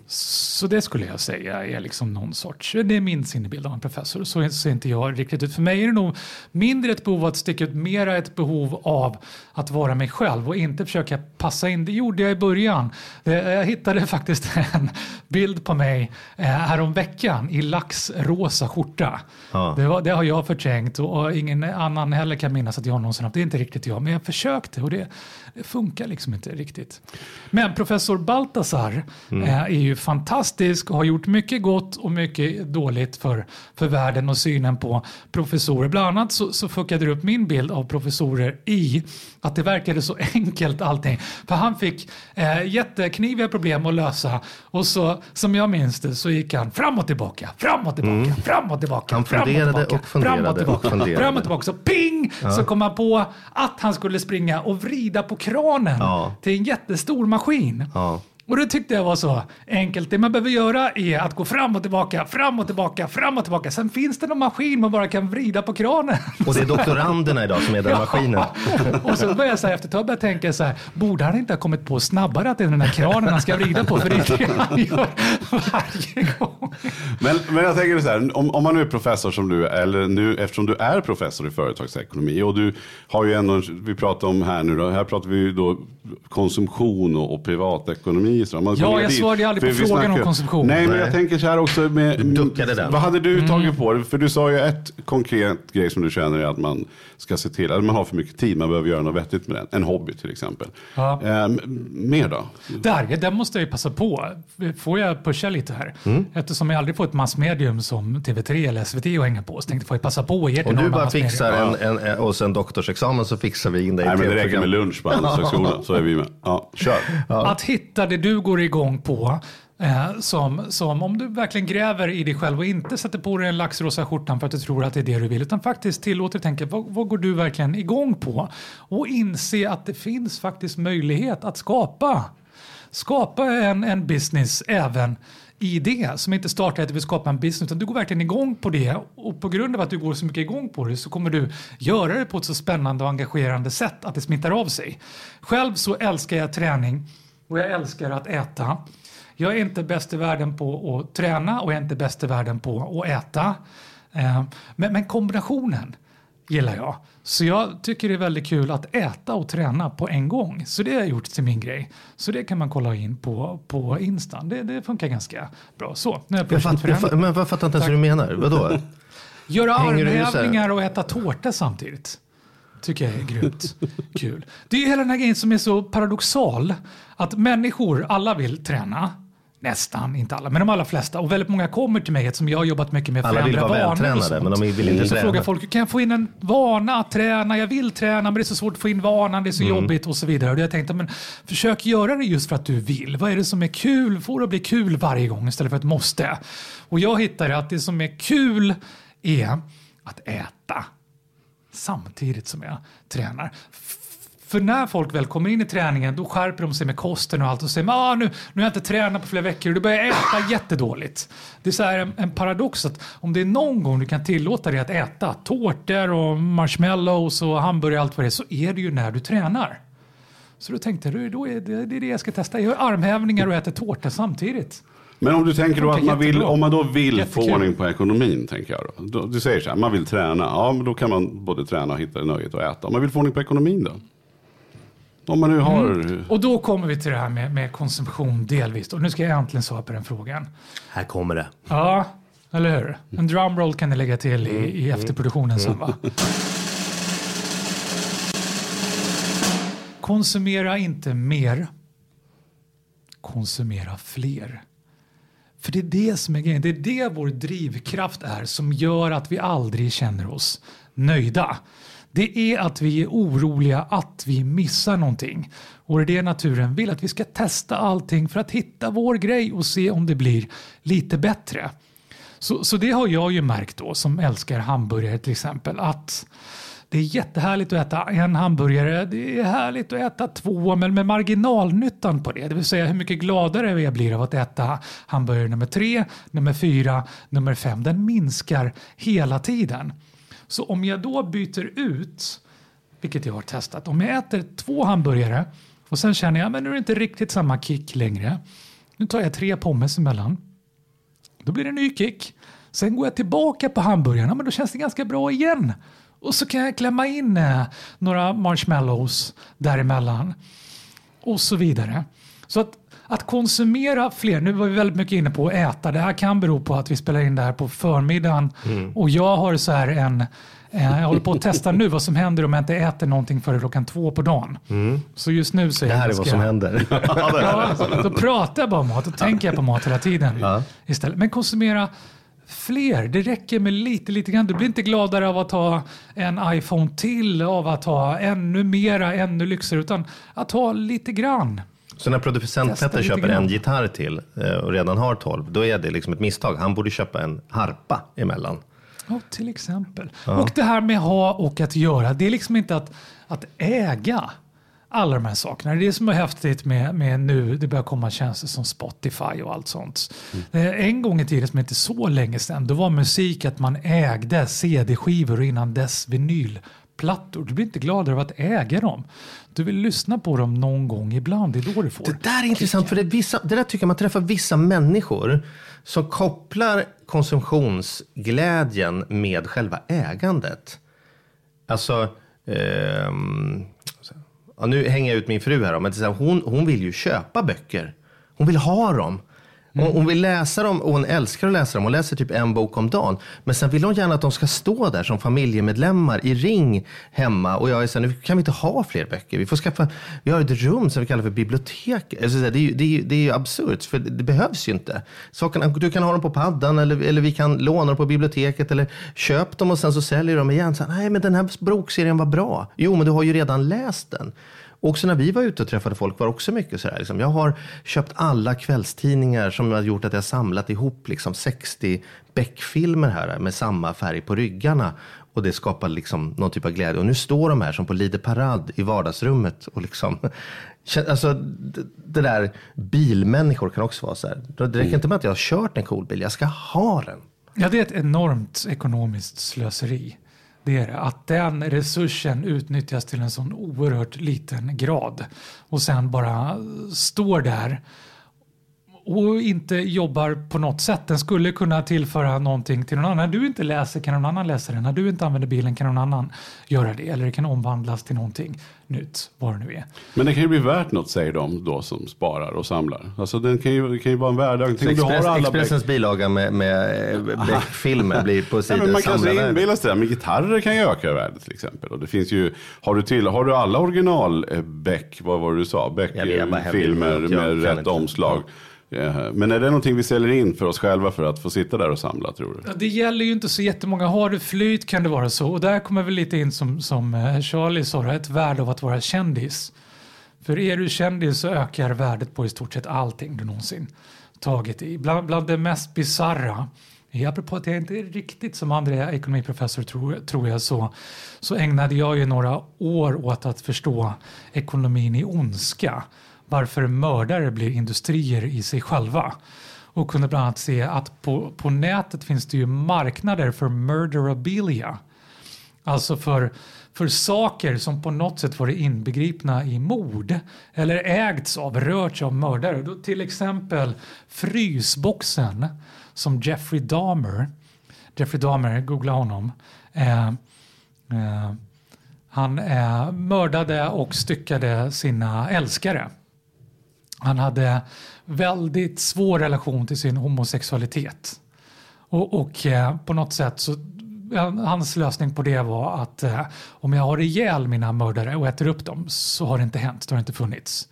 Så det skulle jag säga är liksom någon sorts, det är min sinnebild av en professor. Så ser inte jag riktigt ut. För mig är det nog mindre ett behov av att sticka ut, mera ett behov av att vara mig själv och inte försöka passa in. Det gjorde jag i början. Eh, Jag hittade faktiskt en bild på mig eh, häromveckan i laxrosa skjorta. Ja. Det, var, det har jag förträngt och, och ingen annan heller kan minnas att jag någonsin haft. Det är inte riktigt jag, men jag försökte och det, det funkar liksom inte riktigt. Men professor Baltasar eh, är ju fantastisk och har gjort mycket gott och mycket dåligt för, för världen och synen på professorer. Bland annat så, så fuckade det upp min bild av professorer i att det verkade så enkelt allting. För han fick eh, jättekniviga problem att lösa och så som jag minns det så gick han fram och tillbaka, fram och tillbaka, fram och tillbaka. Han fram funderade tillbaka, och funderade fram och tillbaka, och funderade. Fram och tillbaka. Så ping! Så kom han på att han skulle springa och vrida på kranen Ja. till en jättestor maskin. Ja. Och det tyckte jag var så enkelt. Det man behöver göra är att gå fram och tillbaka, fram och tillbaka, fram och tillbaka. Sen finns det någon maskin man bara kan vrida på kranen. Och det är doktoranderna idag som är den maskinen. och så börjar jag så här, efter ett tag börja tänka så här, borde han inte ha kommit på snabbare att det är den här kranen han ska vrida på? För det är det han gör varje gång. Men, men jag tänker så här, om, om man nu är professor som du är, eller nu, eftersom du är professor i företagsekonomi och du har ju ändå, vi pratar om här nu då, här pratar vi ju då konsumtion och, och privatekonomi. Om man Ja, jag dit- svarade aldrig för på frågan om snackar- konsumtion. Nej, men jag tänker så här också med... Du duckade den. Vad hade du Mm. tagit på dig? För du sa ju ett konkret grej som du känner är att man ska se till, att man har för mycket tid, man behöver göra något vettigt med den. En hobby till exempel. Ja. Ehm, mer då? Där, där måste jag ju passa på. Får jag pusha lite här? Mm. Eftersom jag aldrig får ett massmedium som TV3 eller SVT att hänga på så tänkte jag får jag passa på och ge till Om du bara fixar en, en, en, och sen doktorsexamen så fixar vi in dig i Nej, men det räcker med lunch på Handelshögskolan så är vi med. Ja, kör. Att hitta det du du går igång på. Eh, som, som om du verkligen gräver i dig själv och inte sätter på dig en laxrosa skjortan för att du tror att det är det du vill. Utan faktiskt tillåter tänka vad, vad går du verkligen igång på? Och inse att det finns faktiskt möjlighet att skapa. Skapa en, en business även i det. Som inte startar att du vill skapa en business utan du går verkligen igång på det. Och på grund av att du går så mycket igång på det så kommer du göra det på ett så spännande och engagerande sätt att det smittar av sig. Själv så älskar jag träning och jag älskar att äta. Jag är inte bäst i världen på att träna och jag är inte bäst i världen på att äta. Eh, Men, men kombinationen gillar jag. Så jag tycker det är väldigt kul att äta och träna på en gång. Så det har jag gjort till min grej. Så det kan man kolla in på, på Instan. Det, det funkar ganska bra. Så, nu jag Jag fatt, jag fatt, men jag fattar inte ens hur du menar. Vadå? Göra Hänger armhävningar och äta tårta samtidigt. Tycker jag är grymt kul. Det är ju hela den här grejen som är så paradoxal. Att människor, alla vill träna. Nästan, inte alla, men de allra flesta. Och väldigt många kommer till mig som jag har jobbat mycket med. Alla vill vara vältränade, men de vill inte Så träna. frågar folk, kan jag få in en vana att träna? Jag vill träna, men det är så svårt att få in vanan, det är så Mm. jobbigt och så vidare. Och jag tänkte, men försök göra det just för att du vill. Vad är det som är kul? Får det att bli kul varje gång istället för ett måste? Och jag hittade att det som är kul är att äta samtidigt som jag tränar. För när folk väl kommer in i träningen då skärper de sig med kosten och allt och säger ah, nu, nu har jag inte tränat på flera veckor och du börjar äta jättedåligt. Det är så en, en paradox att om det är någon gång du kan tillåta dig att äta tårtor och marshmallows och hamburgare och allt vad det är så är det ju när du tränar. Så då tänkte jag då är det, det är det jag ska testa. Jag gör armhävningar och äter tårta samtidigt. Men om du tänker då att man vill, om man då vill få Jättekul. ordning på ekonomin, tänker jag då. Du säger så här, man vill träna, ja men då kan man både träna och hitta nöjet att äta. Om man vill få ordning på ekonomin då? Om man nu har... Mm. Och då kommer vi till det här med, med konsumtion delvis. Och nu ska jag äntligen svara på den frågan. Här kommer det. Ja, eller hur? En drumroll kan ni lägga till i, i efterproduktionen sen va? Konsumera inte mer. Konsumera fler. För det är det som är grejen. Det är det vår drivkraft är som gör att vi aldrig känner oss nöjda. Det är att vi är oroliga att vi missar någonting. Och det är det naturen vill, att vi ska testa allting för att hitta vår grej och se om det blir lite bättre. Så, så det har jag ju märkt då som älskar hamburgare till exempel att det är jättehärligt att äta en hamburgare. Det är härligt att äta två, men med marginalnyttan på det. Det vill säga hur mycket gladare jag blir av att äta hamburgare nummer tre, nummer fyra, nummer fem. Den minskar hela tiden. Så om jag då byter ut, vilket jag har testat, om jag äter två hamburgare och sen känner jag men nu är det inte riktigt samma kick längre. Nu tar jag tre pommes emellan. Då blir det en ny kick. Sen går jag tillbaka på hamburgarna, men då känns det ganska bra igen. Och så kan jag klämma in eh, några marshmallows däremellan. Och så vidare. Så att, att konsumera fler, nu var vi väldigt mycket inne på att äta. Det här kan bero på att vi spelar in det här på förmiddagen. Och jag har så här en, eh, jag håller på att testa nu vad som händer om jag inte äter någonting före klockan två på dagen. Så just nu så är Det här är vad som händer. Ja, då pratar jag bara om mat och tänker jag på mat hela tiden. Istället. Men konsumera fler. Det räcker med lite, lite grann. Du blir inte gladare av att ha en iPhone till, av att ha ännu mera, ännu lyxigare, utan att ha lite grann. Så när producent Petter köper grann. en gitarr till eh, och redan har 12, då är det liksom ett misstag. Han borde köpa en harpa emellan. Ja, till exempel. Och det här med ha och att göra. Det är liksom inte att, att äga alla de här sakerna. Det är som är häftigt med, med nu. Det börjar komma tjänster som Spotify och allt sånt. Eh, En gång i tiden, som inte så länge sedan, då var musik att man ägde CD-skivor och innan dess vinylplattor. Du blir inte gladare av att äga dem. Du vill lyssna på dem någon gång ibland. Det är då du får. Det där är intressant, för det, är vissa, det där tycker jag man träffar vissa människor som kopplar konsumtionsglädjen med själva ägandet. Alltså, ehm, ja, nu hänger jag ut min fru här, då, men hon, hon vill ju köpa böcker. Hon vill ha dem. Mm. Hon, hon vill läsa dem och hon älskar att läsa dem. Hon läser typ en bok om dagen. Men sen vill hon gärna att de ska stå där som familjemedlemmar i ring hemma. Och jag är så här, nu kan vi inte ha fler böcker. Vi får skaffa, vi har ett rum som vi kallar för bibliotek. Alltså, det, är ju, det, är det är ju absurt, för det behövs ju inte. Sakerna, du kan ha dem på paddan eller, eller vi kan låna dem på biblioteket. Eller köp dem och sen så säljer de igen. Så här, Nej, men den här bokserien var bra. Jo, men du har ju redan läst den. Också när vi var ute och träffade folk var det också mycket sådär. Liksom. Jag har köpt alla kvällstidningar som har gjort att jag samlat ihop liksom 60 Beck-filmer här med samma färg på ryggarna. Och det skapar liksom någon typ av glädje. Och nu står de här som på Lider Parad i vardagsrummet. Och liksom, alltså, det, det där bilmänniskor kan också vara så här. Det räcker inte med att jag har kört en cool bil, jag ska ha den. Ja, det är ett enormt ekonomiskt slöseri. Det är det. Att den resursen utnyttjas till en sån oerhört liten grad och sen bara står där och inte jobbar på något sätt. Den skulle kunna tillföra någonting till någon annan. När du inte läser kan någon annan läsa det. När du inte använder bilen kan någon annan göra det. Eller det kan omvandlas till någonting nytt, vad det nu är. Men det kan ju bli värt något säger de då som sparar och samlar. Alltså den kan ju, det kan ju vara en värde. Tänk om du har Express, alla Expressens bilaga med, med eh, Beck-filmer blir på Nej, sidan men man kan så samlarvärde. inbilla sig det, men gitarrer kan ju öka i värde till exempel. Och det finns ju, har du, till, har du alla original eh, Beck, vad var det du sa, Beck-filmer med rätt inte. omslag. Eh, Eh, men är det någonting vi säljer in för oss själva för att få sitta där och samla tror du? Ja, Det gäller ju inte så jättemånga. Har du flyt kan det vara så. Och där kommer vi lite in som, som eh, Charlie sa, ett värde av att vara kändis. För är du kändis så ökar värdet på i stort sett allting du någonsin tagit i. Bland, bland det mest bizarra, Eh, apropå att jag inte är riktigt som andra ekonomiprofessor tror, tror jag så, så ägnade jag ju några år åt att förstå ekonomin i ondska. Varför mördare blir industrier i sig själva och kunde bland annat se att på, på nätet finns det ju marknader för murderabilia. Alltså för, för saker som på något sätt varit inbegripna i mord eller ägts av, rörts av mördare. Då till exempel frysboxen som Jeffrey Dahmer, Jeffrey Dahmer, googla honom, eh, eh, han eh, mördade och styckade sina älskare. Han hade väldigt svår relation till sin homosexualitet. Och, och eh, på något sätt så hans lösning på det var att eh, om jag har ihjäl mina mördare och äter upp dem så har det inte hänt, det har inte funnits.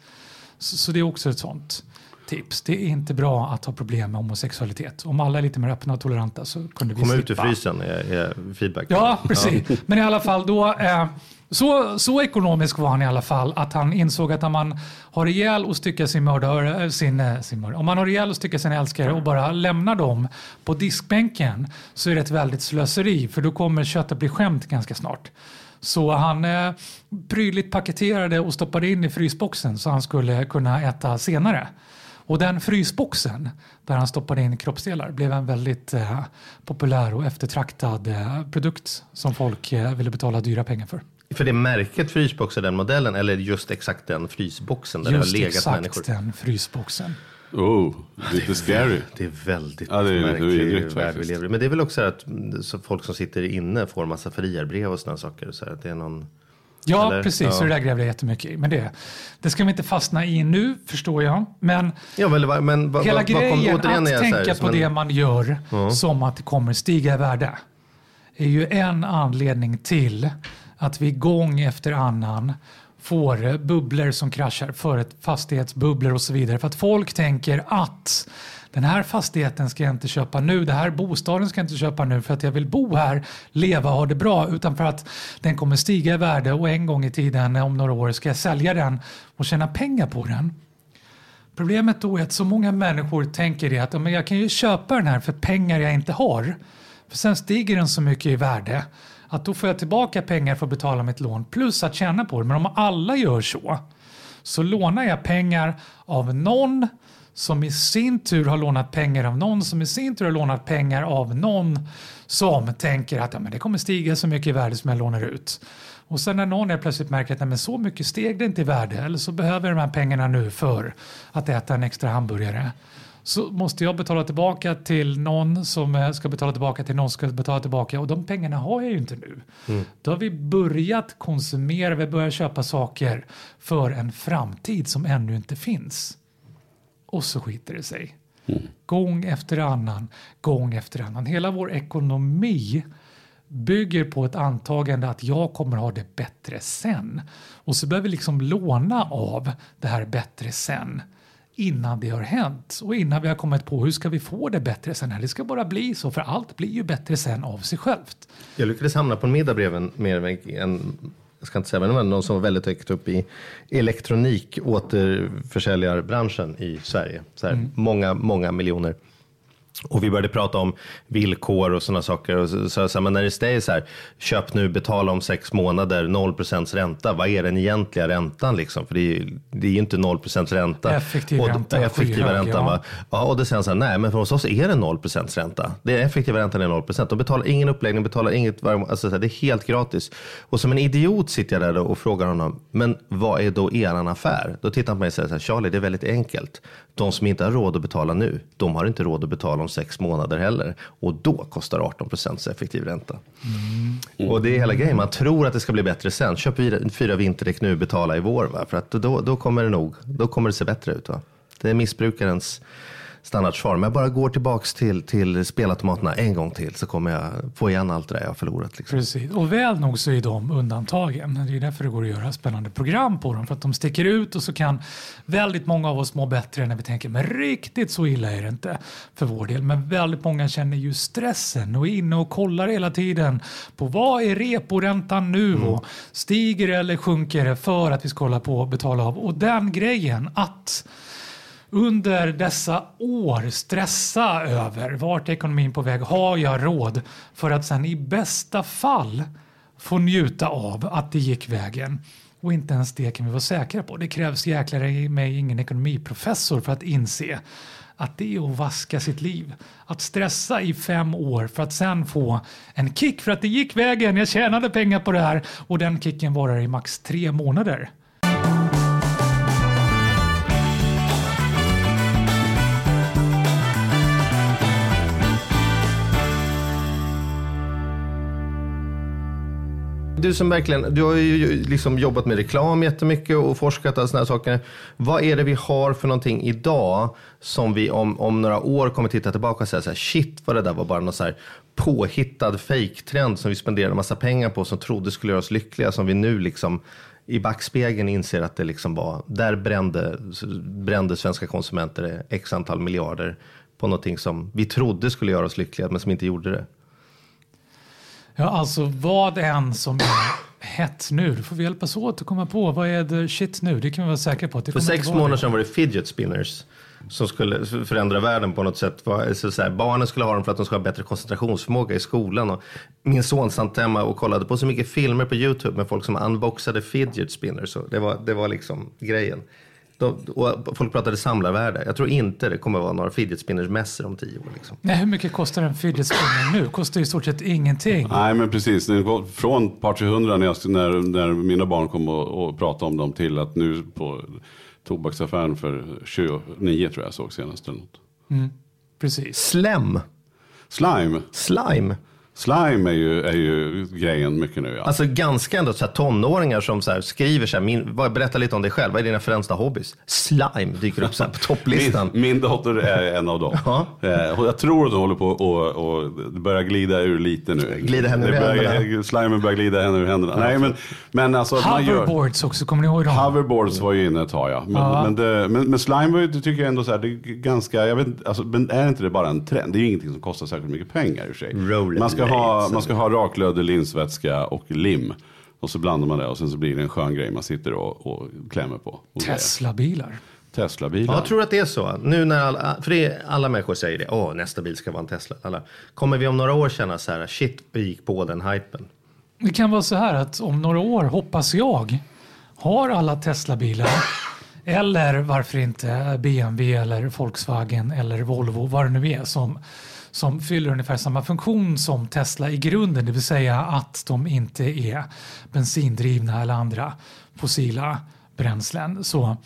Så, så det är också ett sånt tips. Det är inte bra att ha problem med homosexualitet. Om alla är lite mer öppna och toleranta så kunde vi Komma slippa. ut ur frysen är, är feedback. Ja, precis. Men i alla fall då. Eh, så, så ekonomisk var han i alla fall att han insåg att om man har ihjäl och styckar sin mördare, sin, eh, sin mördare, om man har ihjäl och styckar sin älskare och bara lämnar dem på diskbänken så är det ett väldigt slöseri för då kommer köttet bli skämt ganska snart. Så han eh, prydligt paketerade och stoppade in i frysboxen så han skulle kunna äta senare. Och den frysboxen där han stoppade in kroppsdelar blev en väldigt eh, populär och eftertraktad eh, produkt som folk eh, ville betala dyra pengar för. För det märket frysbox är den modellen eller just exakt den frysboxen där Just det har legat exakt människor? den frysboxen. Oh, lite scary. Det är väldigt Ja, det är märklig vidrigt värld vi lever i. Men det är väl också att mm, så folk som sitter inne får massa frierbrev och sådana saker. Så att det är någon... Ja, Eller? precis. Ja. Så det där grävde jag jättemycket i. Men det, det ska vi inte fastna i nu, förstår jag. Men Ja, men, men vad, hela vad, grejen är att här, tänka som på en- det man gör som att det kommer stiga i värde är ju en anledning till att vi gång efter annan får eh, bubblor som kraschar, för ett fastighetsbubblor och så vidare. För att folk tänker att den här fastigheten ska jag inte köpa nu, den här bostaden ska jag inte köpa nu för att jag vill bo här, leva och ha det bra, utan för att den kommer stiga i värde och en gång i tiden, eh, om några år, ska jag sälja den och tjäna pengar på den. Problemet då är att så många människor tänker det att men jag kan ju köpa den här för pengar jag inte har. För sen stiger den så mycket i värde att då får jag tillbaka pengar för att betala mitt lån plus att tjäna på det. Men om alla gör så så lånar jag pengar av någon som i sin tur har lånat pengar av någon som i sin tur har lånat pengar av någon som tänker att ja, men det kommer stiga så mycket i värde som jag lånar ut. Och sen när någon är plötsligt märker att nej, men så mycket steg det inte i värde eller så behöver jag de här pengarna nu för att äta en extra hamburgare. Så måste jag betala tillbaka till någon som ska betala tillbaka till någon som ska betala tillbaka och de pengarna har jag ju inte nu. Då har vi börjat konsumera, vi börjar köpa saker för en framtid som ännu inte finns. Och så skiter det sig. Gång efter annan, gång efter annan. Hela vår ekonomi bygger på ett antagande att jag kommer ha det bättre sen. Och så behöver vi liksom låna av det här bättre sen innan det har hänt och innan vi har kommit på hur ska vi få det bättre sen. Det ska bara bli så för allt blir ju bättre sen av sig självt. Jag lyckades hamna på en middag bredvid med en, jag ska inte säga vad det var, någon som var väldigt högt upp i elektronik återförsäljarbranschen i Sverige. Så här, Många, många miljoner. Och vi började prata om villkor och sådana saker. Och så, så, så, men när det säger så här, köp nu, betala om sex månader, 0% ränta. Vad är den egentliga räntan liksom? För det är, ju- det är inte 0 ränta. Effektiv och, ränta, Effektiva räntan, ja. va? Ja, och det säger så här, nej men för hos oss är det 0% ränta. Det är effektiva räntan är 0% De betalar ingen uppläggning, betalar inget alltså så här, det är helt gratis. Och som en idiot sitter jag där och frågar honom, men vad är då eran affär? Då tittar han på mig och säger så här, Charlie det är väldigt enkelt. De som inte har råd att betala nu, de har inte råd att betala om sex månader heller. Och då kostar 18% effektiv ränta. Och det är hela grejen, man tror att det ska bli bättre sen. Köp fyra vinterdäck nu, betala i vår. Va? För att då, då kommer det nog, då kommer det se bättre ut. Va? Det är missbrukarens standardsvar. Men jag bara går tillbaks till, till spelautomaterna en gång till så kommer jag få igen allt det där jag har förlorat. Liksom. Precis, och väl nog så är de undantagen. Det är därför det går att göra spännande program på dem. För att de sticker ut och så kan väldigt många av oss må bättre när vi tänker men riktigt så illa är det inte för vår del. Men väldigt många känner ju stressen och är inne och kollar hela tiden på vad är reporäntan nu och stiger eller sjunker det för att vi ska hålla på och betala av. Och den grejen att under dessa år stressa över vart är ekonomin på väg, har jag råd? För att sen i bästa fall få njuta av att det gick vägen. Och inte ens det kan vi vara säkra på. Det krävs jäklar i mig ingen ekonomiprofessor för att inse att det är att vaska sitt liv. Att stressa i fem år för att sen få en kick för att det gick vägen, jag tjänade pengar på det här och den kicken varar i max tre månader. Du som verkligen, du har ju liksom jobbat med reklam jättemycket och forskat och sådana saker. Vad är det vi har för någonting idag som vi om, om några år kommer titta tillbaka och säga så här, shit vad det där var bara någon så här påhittad fejktrend som vi spenderade massa pengar på som trodde skulle göra oss lyckliga som vi nu liksom i backspegeln inser att det liksom var, där brände, brände svenska konsumenter x antal miljarder på någonting som vi trodde skulle göra oss lyckliga men som inte gjorde det. Ja, alltså vad än som är hett nu, då får vi hjälpas åt att komma på vad är det shit nu? Det kan vi vara säkra på. Det För sex månader sedan var det fidget spinners som skulle förändra världen på något sätt. Så så här, barnen skulle ha dem för att de ska ha bättre koncentrationsförmåga i skolan. Och min son satt hemma och kollade på så mycket filmer på YouTube med folk som unboxade fidget spinners. Så det, var, det var liksom grejen. De, och folk pratade samlarvärde. Jag tror inte det kommer vara några fidget spinners mässor om tio år. Liksom. Nej, hur mycket kostar en fidget spinner nu? Kostar i stort sett ingenting. Nej, men precis. Från ett par 300 när, jag, när, när mina barn kom och, och pratade om dem till att nu på tobaksaffären för 29 tror jag såg senast. Eller något. Precis. Slem. Slime. Slime. Slime är ju, är ju grejen mycket nu. Ja. Alltså ganska ändå så här tonåringar som så här skriver så här, min, vad, berätta lite om dig själv. Vad är dina främsta hobbys? Slime dyker upp så här på topplistan. Min, min dotter är en av dem. Ja. Eh, och jag tror att hon håller på och, och det börjar glida ur lite nu. Glider henne ur Det händerna. Slimen börjar glida henne ur händerna. Nej, men, men alltså att man gör... Hoverboards också, kommer ni ihåg dem? Hoverboards var ju inne ett tag ja. Men, Ja. men, det, men, men slime var ju, det tycker jag ändå så här, det är ganska, jag vet alltså, men är inte det bara en trend? Det är ju ingenting som kostar särskilt mycket pengar i och för sig. Man ska ha, man ska ha raklödder, linsvätska och lim. Och så blandar man det och sen så blir det en skön grej man sitter och, och klämmer på. Tesla-bilar. Tesla-bilar. Jag tror att det är så. Nu när alla, för det är, alla människor säger det. Åh, nästa bil ska vara en Tesla. Alla. Kommer vi om några år känna så här, shit, vi gick på den hypen. Det kan vara så här att om några år, hoppas jag, har alla Tesla-bilar eller varför inte BMW eller Volkswagen eller Volvo, vad det nu är som, som fyller ungefär samma funktion som Tesla i grunden, det vill säga att de inte är bensindrivna eller andra fossila bränslen. Så,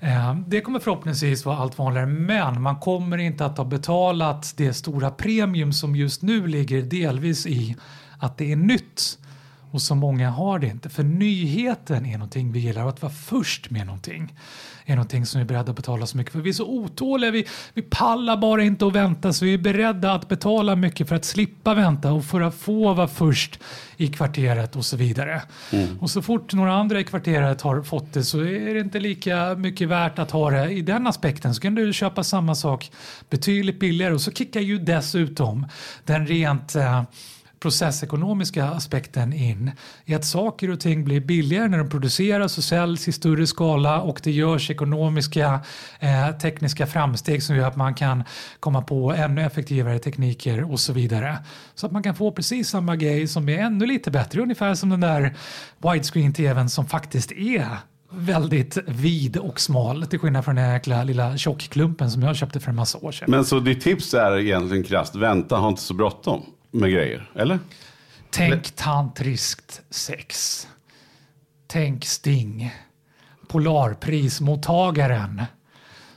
eh, det kommer förhoppningsvis vara allt vanligare men man kommer inte att ha betalat det stora premium som just nu ligger delvis i att det är nytt och så många har det inte. För nyheten är någonting vi gillar och att vara först med någonting är någonting som vi är beredda att betala så mycket för. Vi är så otåliga, vi, vi pallar bara inte att vänta så vi är beredda att betala mycket för att slippa vänta och för att få vara först i kvarteret och så vidare. Och så fort några andra i kvarteret har fått det så är det inte lika mycket värt att ha det i den aspekten. Så kan du köpa samma sak betydligt billigare och så kickar ju dessutom den rent eh, processekonomiska aspekten in i att saker och ting blir billigare när de produceras och säljs i större skala och det görs ekonomiska eh, tekniska framsteg som gör att man kan komma på ännu effektivare tekniker och så vidare. Så att man kan få precis samma grej som är ännu lite bättre, ungefär som den där widescreen-tvn som faktiskt är väldigt vid och smal till skillnad från den här jäkla lilla tjockklumpen som jag köpte för en massa år sedan. Men så ditt tips är egentligen krasst, vänta, ha inte så bråttom med grejer, eller? Tänk tantriskt sex. Tänk Sting. Polarprismottagaren.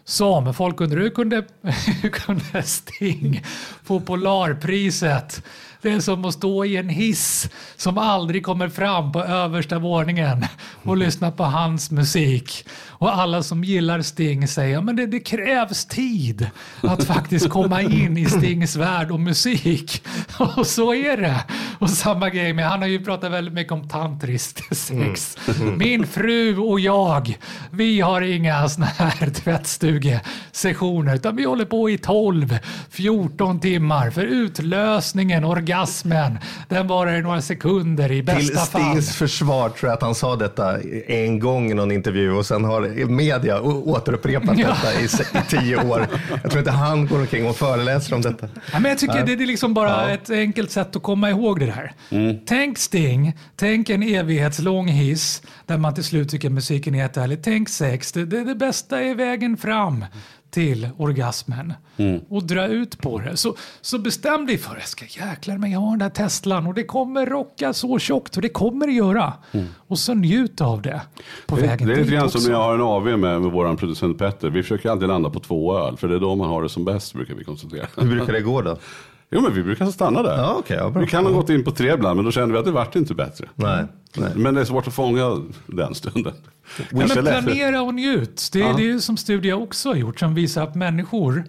Som folk undrar, hur kunde, hur kunde Sting få Polarpriset? Det är som att stå i en hiss som aldrig kommer fram på översta våningen och lyssna på hans musik. Och alla som gillar Sting säger att det, det krävs tid att faktiskt komma in i Stings värld och musik. Och så är det. Och samma grej med, han har ju pratat väldigt mycket om tantriskt sex. Min fru och jag, vi har inga såna här tvättstugesessioner utan vi håller på i 12-14 timmar för utlösningen, orgasmen, den varar i några sekunder i Till bästa fall. Stings försvar tror jag att han sa detta en gång i någon intervju och sen har media återupprepat Ja. detta i, tio år. Jag tror inte han går omkring och föreläser om detta. Ja, men jag tycker det, det är liksom bara ett enkelt sätt att komma ihåg det där. Tänk Sting, tänk en evighetslång hiss där man till slut tycker musiken är jättehärlig. Tänk sex, det, det, det bästa är vägen fram till orgasmen. Och dra ut på det. Så, så bestäm dig för, jag ska jäklar mig ha den där Teslan och det kommer rocka så tjockt och det kommer det göra. Och så njut av det på Det, vägen det är lite grann som när jag har en AV med, med vår producent Petter. Vi försöker alltid landa på två öl, för det är då man har det som bäst brukar vi konstatera. Hur brukar det gå då? Jo men vi brukar stanna där. Ja, okej, ja, bra. vi kan ha gått in på tre ibland, men då kände vi att det vart inte bättre. Nej, nej. Men det är svårt att fånga den stunden. Ja, men planera och njut. Det är det är ju som studier också har gjort som visar att människor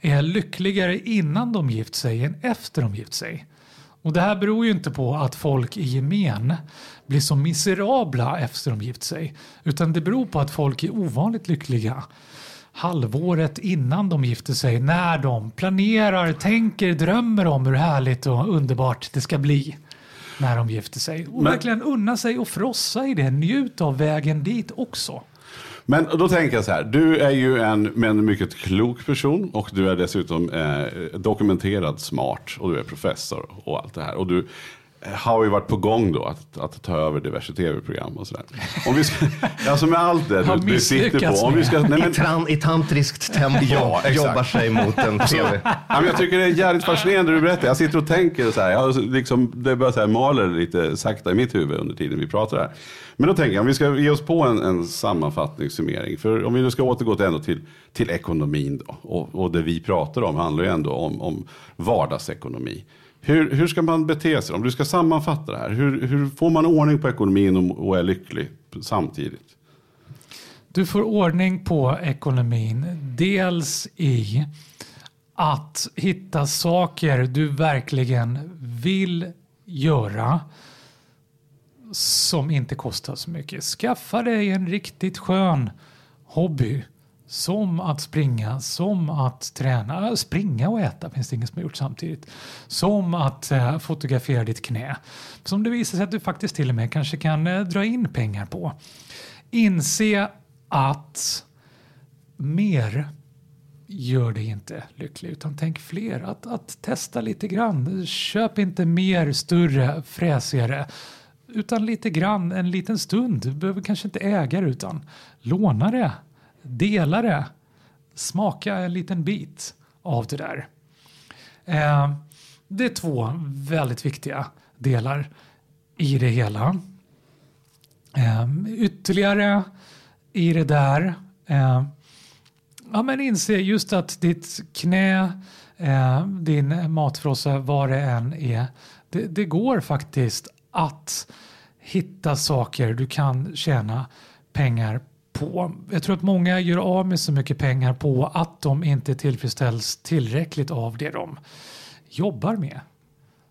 är lyckligare innan de gift sig än efter de gift sig. Och det här beror ju inte på att folk i gemen blir så miserabla efter de gift sig. Utan det beror på att folk är ovanligt lyckliga halvåret innan de gifter sig. När de planerar, tänker, drömmer om hur härligt och underbart det ska bli när de gifter sig. Och Men- verkligen unna sig och frossa i det. Njut av vägen dit också. Men då tänker jag så här, du är ju en, men en mycket klok person och du är dessutom eh, dokumenterad smart och du är professor och allt det här. Och du har ju varit på gång då att, att ta över diverse tv-program och sådär. Om vi ska, alltså med allt det du, du sitter på. Om vi ska, nej, men, I, tran, I tantriskt tempo Ja, jobbar sig mot en tv. Ja, jag tycker det är jävligt fascinerande du berättar. Jag sitter och tänker så här, jag liksom, det börjar så här maler lite sakta i mitt huvud under tiden vi pratar här. Men då tänker jag, om vi ska ge oss på en, en sammanfattning, summering. För om vi nu ska återgå till, ändå till, till ekonomin då. Och, och det vi pratar om handlar ju ändå om, om vardagsekonomi. Hur, hur ska man bete sig? Om du ska sammanfatta det här, hur, hur får man ordning på ekonomin och, och är lycklig samtidigt? Du får ordning på ekonomin. Dels i att hitta saker du verkligen vill göra som inte kostar så mycket. Skaffa dig en riktigt skön hobby. Som att springa, som att träna. Äh, springa och äta finns det ingen som har gjort samtidigt. Som att eh, fotografera ditt knä. Som det visar sig att du faktiskt till och med kanske kan eh, dra in pengar på. Inse att mer gör dig inte lycklig utan tänk fler. Att, att testa lite grann. Köp inte mer, större, fräsigare utan lite grann en liten stund. Du behöver kanske inte äga det utan låna det, dela det, smaka en liten bit av det där. Eh, det är två väldigt viktiga delar i det hela. Eh, ytterligare i det där eh, Ja, men inse just att ditt knä, eh, din matfrossa, vad det än är, det, det går faktiskt att hitta saker du kan tjäna pengar på. Jag tror att många gör av med så mycket pengar på att de inte tillfredsställs tillräckligt av det de jobbar med.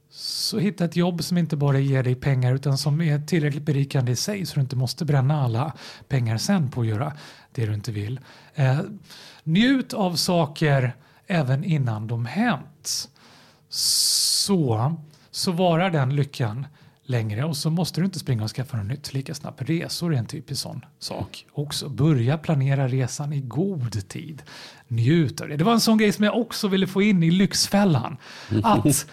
Så hitta ett jobb som inte bara ger dig pengar utan som är tillräckligt berikande i sig så du inte måste bränna alla pengar sen på att göra det du inte vill. Eh, njut av saker även innan de hänt. Så, så varar den lyckan längre och så måste du inte springa och skaffa något nytt lika snabbt. Resor är en typisk sån sak också. Börja planera resan i god tid. Njut av det. Det var en sån grej som jag också ville få in i Lyxfällan. Att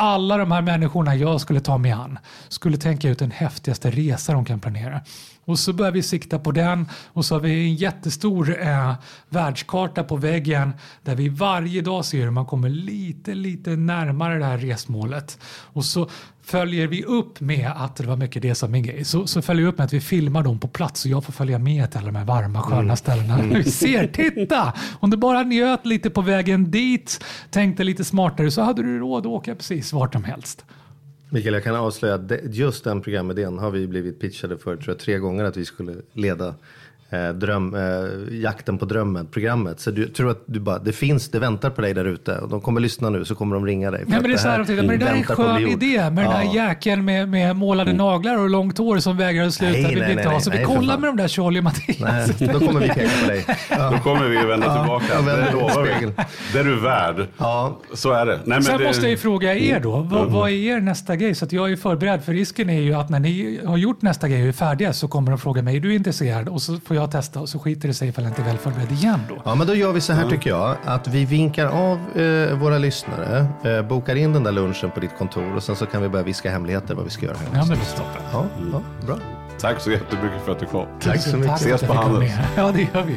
alla de här människorna jag skulle ta mig an skulle tänka ut den häftigaste resa de kan planera. Och så börjar vi sikta på den och så har vi en jättestor eh, världskarta på väggen där vi varje dag ser hur man kommer lite, lite närmare det här resmålet. Och så följer vi upp med att det var mycket det som min grej. Så, så följer vi upp med att vi filmar dem på plats och jag får följa med till alla de här varma sköna ställena. Vi ser, titta! Om du bara njöt lite på vägen dit, tänkte lite smartare så hade du råd att åka precis vart som helst. Mikael, jag kan avslöja att just den programidén har vi blivit pitchade för tror jag, tre gånger att vi skulle leda eh, dröm, eh, jakten på drömmen-programmet. Så du tror att du bara, det finns, det väntar på dig där ute och de kommer lyssna nu så kommer de ringa dig. för Ja, att men det, är så här, men det där är en skön idé med den här Ja. jäkeln med, med målade naglar och långt hår som vägrar att sluta. Nej, nej, vi inte nej, ha. Så nej, vi kollar med de där Charlie och Mattias. Nej, då kommer vi peka på dig. Då kommer vi vända tillbaka. jag vänder Det lovar vi. Det är du värd. Ja. Så är det. Nej, men Sen det... måste jag ju fråga er då, vad, vad är er nästa grej? Så att jag är förberedd, för risken är ju att när ni har gjort nästa grej och är färdiga så kommer de fråga mig, är du intresserad? Och så får jag testa och så skiter det sig ifall jag inte är väl förberedd igen då. Ja, men då gör vi så här tycker jag. Att vi vinkar av eh, våra lyssnare, eh, bokar in den där lunchen på ditt kontor och sen så kan vi börja viska hemligheter vad vi ska göra. Här. Ja, men det är toppen. Ja, ja, bra. Tack så jättemycket för att du kom. Tack så mycket. Tack Ses på Handels. Ja, det gör vi.